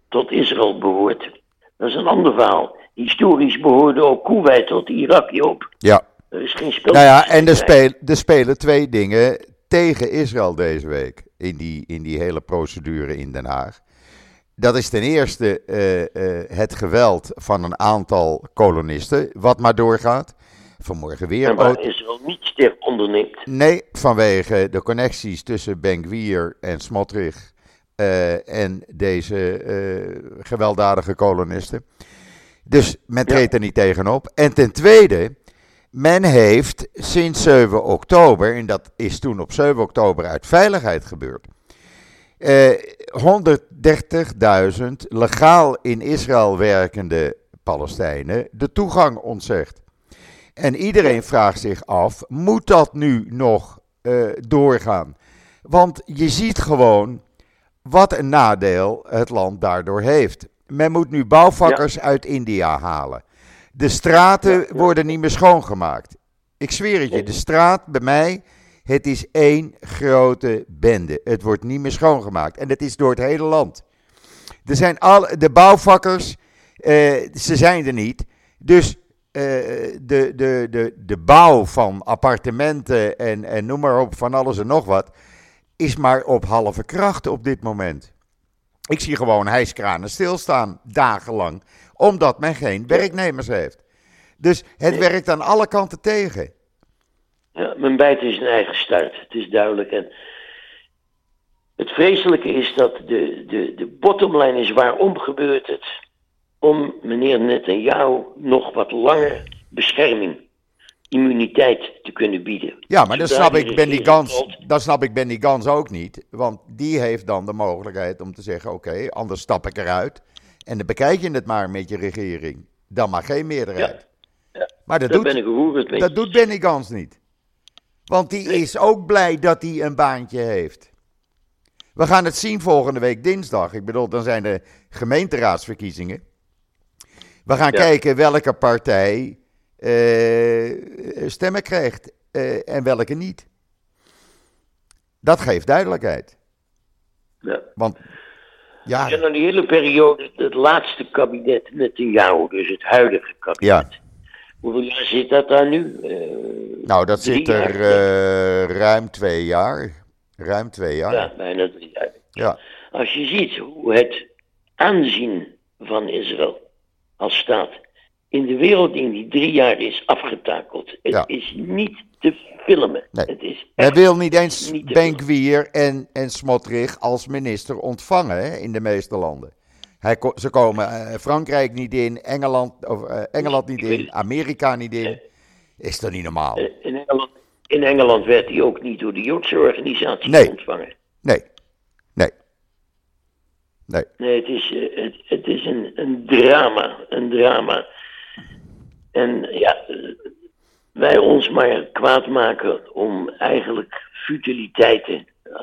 tot Israël behoort, dat is een ander verhaal. Historisch behoorde ook Kuwait tot Irak, Joop. Ja. Er is geen spel. Nou ja, en er, speel, er spelen twee dingen tegen Israël deze week in die, in die hele procedure in Den Haag. Dat is ten eerste uh, uh, het geweld van een aantal kolonisten, wat maar doorgaat. Vanmorgen weer. En waar Israël niets tegen onderneemt. Nee, vanwege de connecties tussen Ben Gvir en Smotrich uh, en deze gewelddadige kolonisten. Dus men treedt er niet tegenop. En ten tweede, men heeft sinds 7 oktober, en dat is toen op 7 oktober uit veiligheid gebeurd, eh, 130.000 legaal in Israël werkende Palestijnen de toegang ontzegd. En iedereen vraagt zich af, moet dat nu nog uh, doorgaan? Want je ziet gewoon wat een nadeel het land daardoor heeft. Men moet nu bouwvakkers ja. uit India halen. De straten worden niet meer schoongemaakt. Ik zweer het je, de straat bij mij, het is één grote bende. Het wordt niet meer schoongemaakt. En dat is door het hele land. Er zijn alle, de bouwvakkers, uh, ze zijn er niet. Dus uh, de, de, de, de bouw van appartementen en, en noem maar op, van alles en nog wat, is maar op halve kracht op dit moment. Ik zie gewoon hijskranen stilstaan, dagenlang, omdat men geen werknemers heeft. Dus het nee. werkt aan alle kanten tegen. Ja, men bijt in zijn eigen start, het is duidelijk. En het vreselijke is dat de, de, de bottomline is waarom gebeurt het? Om meneer Netanyahu nog wat langer bescherming, immuniteit te kunnen bieden. Ja, maar dat snap, ik Benny Gans, dat snap ik Benny Gans ook niet. Want die heeft dan de mogelijkheid om te zeggen: oké, okay, anders stap ik eruit. En dan bekijk je het maar met je regering. Dan maar geen meerderheid. Ja. Ja. Maar dat, doet, ben ik gehoord mee. dat doet Benny Gans niet. Want die is ook blij dat hij een baantje heeft. We gaan het zien volgende week dinsdag. Ik bedoel, dan zijn de gemeenteraadsverkiezingen. We gaan Ja. kijken welke partij eh, stemmen krijgt eh, en welke niet. Dat geeft duidelijkheid. Ja. Want ja, En dan die hele periode, het laatste kabinet met de jou, dus het huidige kabinet. ja, Hoeveel jaar zit dat daar nu? Eh, nou dat zit er ruim twee jaar. Ruim twee jaar. Ja, bijna drie jaar. Ja. Als je ziet hoe het aanzien van Israël als staat in de wereld in die drie jaar is afgetakeld. Het Ja. is niet te filmen. Nee. Het is Hij wil niet eens niet Benkwier en, en Smotrich als minister ontvangen hè, in de meeste landen. Hij, ze komen eh, Frankrijk niet in, Engeland, of, eh, Engeland niet in. Amerika niet in. Is dat niet normaal? Eh, In Engeland, in Engeland werd hij ook niet door de Joodse organisatie Nee. ontvangen. Nee. Nee. Nee. Nee, het is, eh, het, het is een, een drama. Een drama. En ja, wij ons maar kwaad maken om eigenlijk futiliteiten. eh,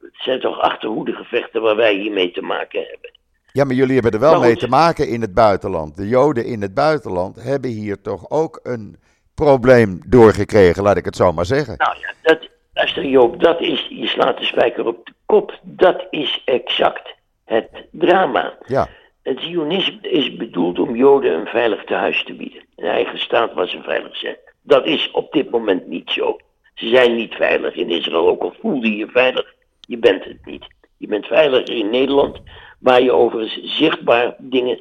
het zijn toch achterhoede gevechten waar wij hiermee te maken hebben. Ja, maar jullie hebben er wel mee te maken in het buitenland. De Joden in het buitenland hebben hier toch ook een probleem doorgekregen, laat ik het zo maar zeggen. Nou ja, dat, luister Joop, dat is, je slaat de spijker op de kop. Dat is exact het drama. Ja, Het Zionisme is bedoeld om Joden een veilig tehuis te bieden. Een eigen staat was een veilig zet. Dat is op dit moment niet zo. Ze zijn niet veilig in Israël, ook al voelde je je veilig, je bent het niet. Je bent veiliger in Nederland, waar je overigens zichtbaar dingen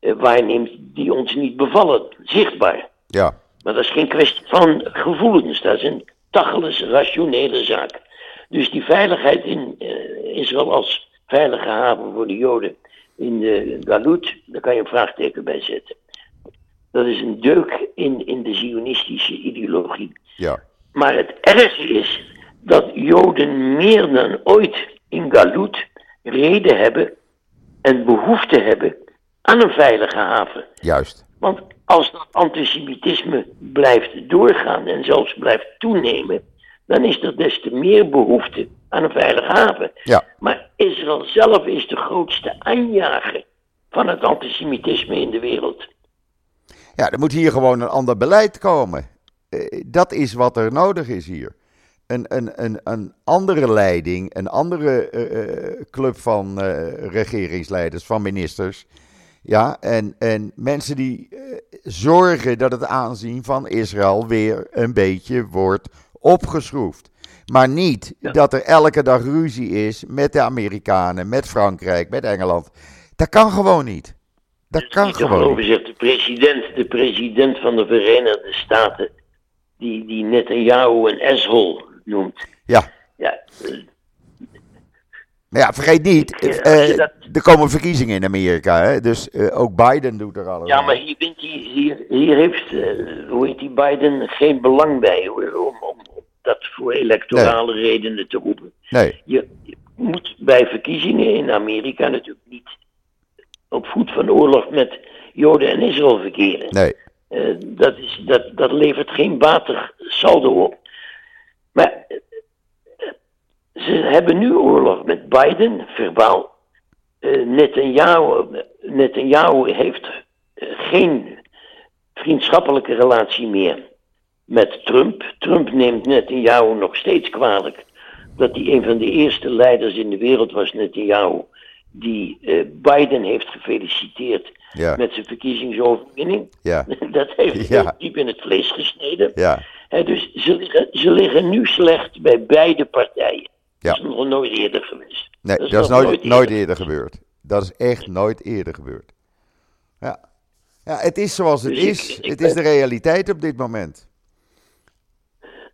eh, waarneemt die ons niet bevallen. Zichtbaar. Ja. Maar dat is geen kwestie van gevoelens, dat is een tachels rationele zaak. Dus die veiligheid in uh, Israël als veilige haven voor de Joden in de Galut, daar kan je een vraagteken bij zetten. Dat is een deuk in, in de Zionistische ideologie. Ja. Maar het ergste is dat Joden meer dan ooit in Galut reden hebben en behoefte hebben aan een veilige haven. Juist. Want als dat antisemitisme blijft doorgaan en zelfs blijft toenemen, dan is er des te meer behoefte aan een veilige haven. Ja. Maar Israël zelf is de grootste aanjager van het antisemitisme in de wereld. Ja, er moet hier gewoon een ander beleid komen. Eh, dat is wat er nodig is hier. Een, een, een, een andere leiding, een andere uh, club van uh, regeringsleiders, van ministers. Ja, en, en mensen die zorgen dat het aanzien van Israël weer een beetje wordt opgeschroefd. Maar niet ja. dat er elke dag ruzie is met de Amerikanen, met Frankrijk, met Engeland. Dat kan gewoon niet. Dat kan niet gewoon niet. Zegt, de, president, de president van de Verenigde Staten, die, die Netanyahu een asshole noemt. Ja. Ja. Maar ja, vergeet niet, uh, dat... er komen verkiezingen in Amerika, hè? dus uh, ook Biden doet er alles Ja, maar hier, hier, hier heeft, hoe heet die Biden, geen belang bij om, om dat voor electorale nee. redenen te roepen. Nee. Je, je, moet bij verkiezingen in Amerika natuurlijk niet op voet van oorlog met Joden en Israël verkeren. Nee. dat, is, dat, dat levert geen batig saldo op. Maar ze hebben nu oorlog met Biden, verbaal. Uh, Netanyahu, Netanyahu heeft geen vriendschappelijke relatie meer met Trump. Trump neemt Netanyahu nog steeds kwalijk dat hij een van de eerste leiders in de wereld was, Netanyahu, die uh, Biden heeft gefeliciteerd ja. met zijn verkiezingsoverwinning. Ja. Dat heeft Ja. diep in het vlees gesneden. Ja, dus ze liggen, ze liggen nu slecht bij beide partijen. Dat is nog nooit eerder geweest. nee, dat is, nooit, nooit eerder gebeurd. Dat is echt nooit eerder gebeurd. Ja, ja het is zoals het Dus is. ik het is de realiteit op dit moment.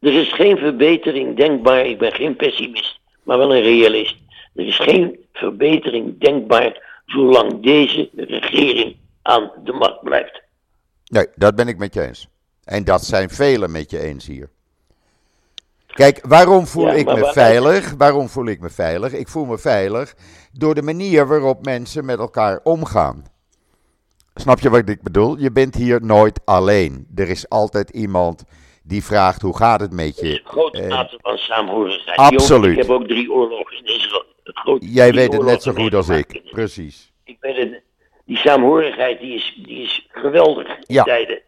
Er is geen verbetering denkbaar. Ik ben geen pessimist, maar wel een realist. Er is geen verbetering denkbaar zolang deze regering aan de macht blijft. Nee, dat ben ik met je eens. En dat zijn velen met je eens hier. Kijk, waarom voel Ja, ik me waar- veilig? Waarom voel ik me veilig? Ik voel me veilig door de manier waarop mensen met elkaar omgaan. Snap je wat ik bedoel? Je bent hier nooit alleen. Er is altijd iemand die vraagt hoe gaat het met je. grote Eh, mate van saamhorigheid. absoluut. Ik heb ook drie oorlogen in Israël. Jij weet het net zo goed als ik. Precies. ik weet het, die saamhorigheid die is, die is geweldig in Ja. tijden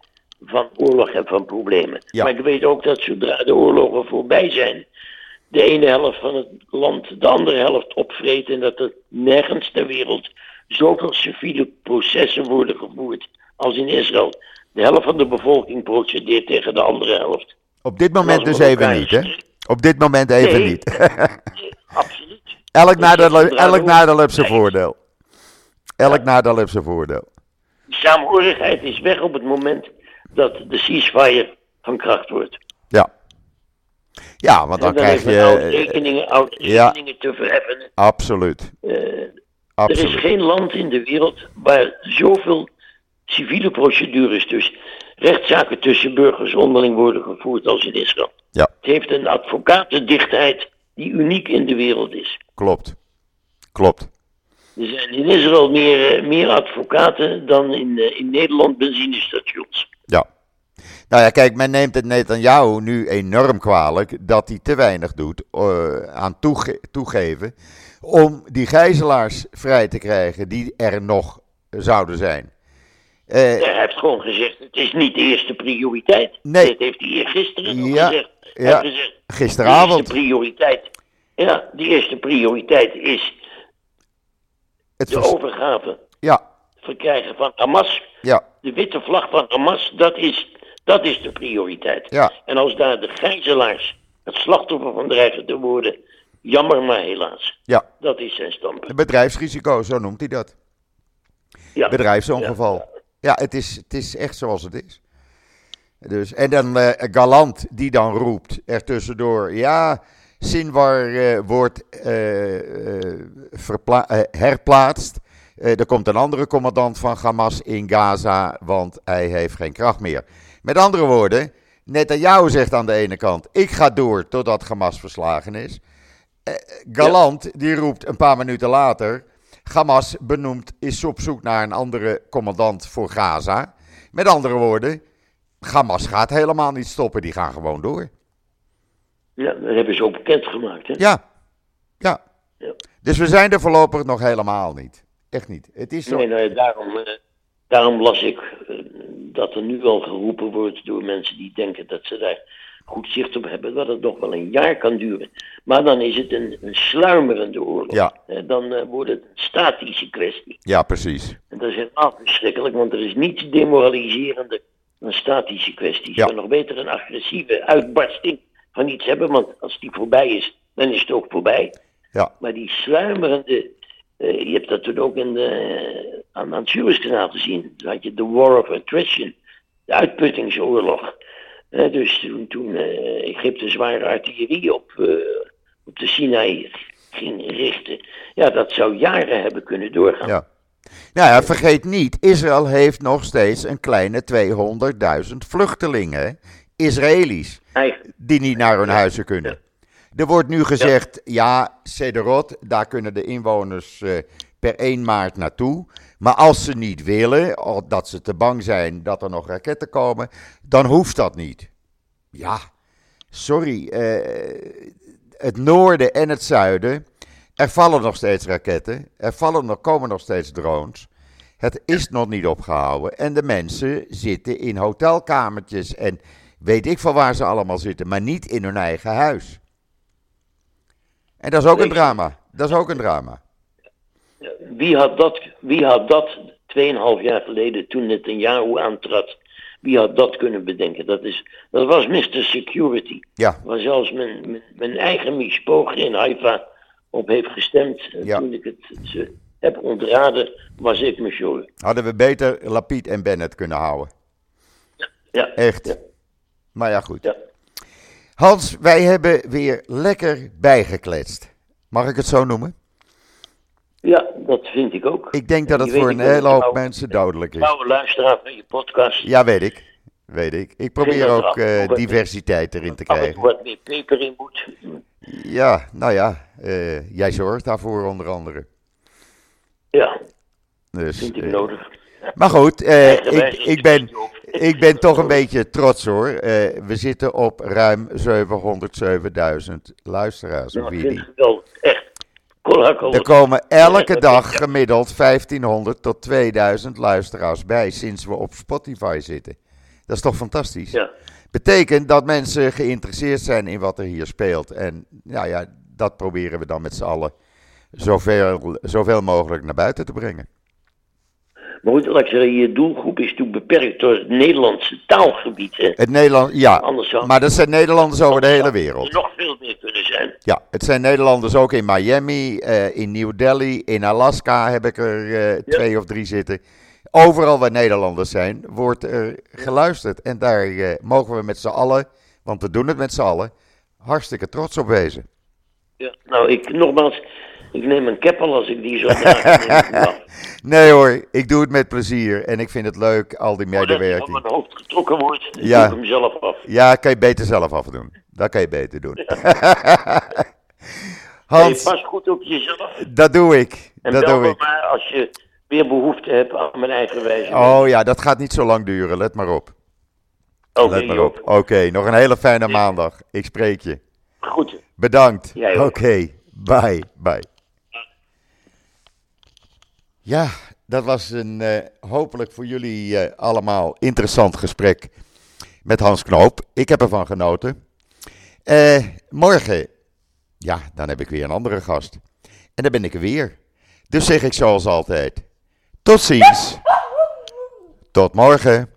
van oorlog en van problemen. Ja. Maar ik weet ook dat zodra de oorlogen voorbij zijn, de ene helft van het land de andere helft opvreet en dat er nergens ter wereld zoveel civiele processen worden gevoerd als in Israël. De helft van de bevolking procedeert tegen de andere helft. Op dit moment dus even niet, hè? Op dit moment even Nee. niet. Absoluut. elk nadeel, elk de nadeel heeft zijn voordeel. Elk Ja. nadeel heeft zijn voordeel. Die saamhorigheid is weg op het moment dat de ceasefire van kracht wordt. Ja. Ja, want dan krijg men oude je... eh, rekeningen, ja. te verheffen. Absoluut. Eh, er is Absoluut. geen land in de wereld waar zoveel civiele procedures, dus rechtszaken tussen burgers onderling worden gevoerd als in Israël. Ja, Het heeft een advocatendichtheid die uniek in de wereld is. klopt. Klopt. Er zijn in Israël meer, eh, meer advocaten dan in, eh, in Nederland benzinestations. Ja. Nou ja, kijk, men neemt het Netanyahu nu enorm kwalijk dat hij te weinig doet eh, aan toege- toegeven om die gijzelaars vrij te krijgen die er nog zouden zijn. Eh, Hij heeft gewoon gezegd, het is niet de eerste prioriteit. Nee. Dat heeft hij eergisteren nog Ja, gezegd. Hij ja. heeft gezegd, de gisteravond. eerste prioriteit, ja, de eerste prioriteit is Het de overgave ja, verkrijgen van Hamas. ja, De witte vlag van Hamas, dat is Dat is de prioriteit. Ja. En als daar de gijzelaars het slachtoffer van dreigen te worden, jammer maar helaas. Ja. Dat is zijn standpunt. Een bedrijfsrisico, zo noemt hij dat. Ja. Bedrijfsongeval. Ja, ja het, is, het is echt zoals het is. Dus, en dan uh, Galant die dan roept er tussendoor, ja, Sinwar uh, wordt uh, herplaatst. er komt een andere commandant van Hamas in Gaza, want hij heeft geen kracht meer. Met andere woorden, Netanyahu zegt aan de ene kant, ik ga door totdat Hamas verslagen is. Galant, die roept een paar minuten later, Hamas benoemt, is op zoek naar een andere commandant voor Gaza. Met andere woorden, Hamas gaat helemaal niet stoppen, die gaan gewoon door. Ja, dat hebben ze ook bekendgemaakt. Hè? Ja. ja. ja. Dus we zijn er voorlopig nog helemaal niet. Echt niet. Het is zo... Nee, nee daarom, uh, daarom las ik uh, dat er nu al geroepen wordt door mensen die denken dat ze daar goed zicht op hebben, dat het nog wel een jaar kan duren. Maar dan is het een, een sluimerende oorlog. Ja. Uh, dan wordt het een statische kwestie. Ja, precies. En dat is helemaal verschrikkelijk, want er is niets demoraliserender een statische kwestie. Ja. Je nog beter een agressieve uitbarsting van iets hebben, want als die voorbij is, dan is het ook voorbij. Ja. Maar die sluimerende, uh, je hebt dat toen ook in de, aan, aan het Suezkanaal gezien. Toen had je de War of Attrition, de uitputtingsoorlog. Dus toen, toen Egypte zware artillerie op, op de Sinai ging richten, ja, dat zou jaren hebben kunnen doorgaan. Ja. Nou ja, vergeet niet, Israël heeft nog steeds een kleine 200.000 vluchtelingen, Israëli's, die niet naar hun huizen kunnen. Er wordt nu gezegd, ja, Sederot, daar kunnen de inwoners uh, per 1 maart naartoe. Maar als ze niet willen, of dat ze te bang zijn dat er nog raketten komen, dan hoeft dat niet. Ja, sorry, uh, het noorden en het zuiden, er vallen nog steeds raketten, er vallen nog, komen nog steeds drones. Het is nog niet opgehouden en de mensen zitten in hotelkamertjes en weet ik van waar ze allemaal zitten, maar niet in hun eigen huis. En dat is ook een drama. Dat is ook een drama. Wie had dat, wie had dat 2,5 jaar geleden, toen het een jaar aantrad, wie had dat kunnen bedenken? Dat, is, dat was Mr. Security. Ja. Waar zelfs mijn, mijn, mijn eigen Mishpoger in Haifa op heeft gestemd. Ja. toen ik het ze heb ontraden, was ik me. Hadden we beter Lapid en Bennett kunnen houden. Ja. Echt. Ja. Maar ja, goed. Ja. Hans, wij hebben weer lekker bijgekletst. Mag ik het zo noemen? Ja, dat vind ik ook. Ik denk dat het voor een hele hoop mensen dodelijk is. Trouwe luisteraar van je podcast. Ja, weet ik. Weet ik. Ik probeer er ook eh, diversiteit erin te krijgen. wat meer peper in moet. Ja, nou ja, eh, jij zorgt daarvoor onder andere. Ja, Dus, vind ik eh, nodig. Maar goed, ik, ik, ben, ik ben toch een beetje trots hoor. We zitten op ruim 707.000 luisteraars Nou, op ik vind Widi. het wel echt. Kolhakkel. Er komen elke dag gemiddeld 1500 tot 2000 luisteraars bij sinds we op Spotify zitten. Dat is toch fantastisch? Ja. Betekent dat mensen geïnteresseerd zijn in wat er hier speelt. En nou ja, dat proberen we dan met z'n allen zoveel, zoveel mogelijk naar buiten te brengen. Maar goed, laat ik zeggen, je doelgroep is toen beperkt door het Nederlandse taalgebied. Hè. Het Nederland, ja, Anders zou maar dat zijn Nederlanders over de hele er wereld. nog veel meer kunnen zijn. Ja, het zijn Nederlanders ook in Miami, eh, in New Delhi, in Alaska heb ik er eh, twee of drie zitten. Overal waar Nederlanders zijn, wordt er geluisterd. En daar eh, mogen we met z'n allen, want we doen het met z'n allen, hartstikke trots op wezen. Ja. Nou, ik, nogmaals, ik neem een keppel als ik die zo draag. Nee hoor, ik doe het met plezier en ik vind het leuk, al die medewerking. mijn hoofd getrokken wordt, dan Ja. doe ik hem zelf af. Ja, kan je beter zelf afdoen. Dat kan je beter doen. Je Hans, pas goed op jezelf. dat doe ik. En Dat doe ik. maar als je weer behoefte hebt aan mijn eigen wijze. Oh ja, dat gaat niet zo lang duren, let maar op. Oké, Let maar op. Oké, nog een hele fijne maandag. Ik spreek je. Goed. Bedankt. Oké, bye, bye. Ja, dat was een eh, hopelijk voor jullie eh, allemaal interessant gesprek met Hans Knoop. Ik heb ervan genoten. Eh, morgen, ja, dan heb ik weer een andere gast. En dan ben ik er weer. Dus zeg ik zoals altijd. Tot ziens. Tot morgen.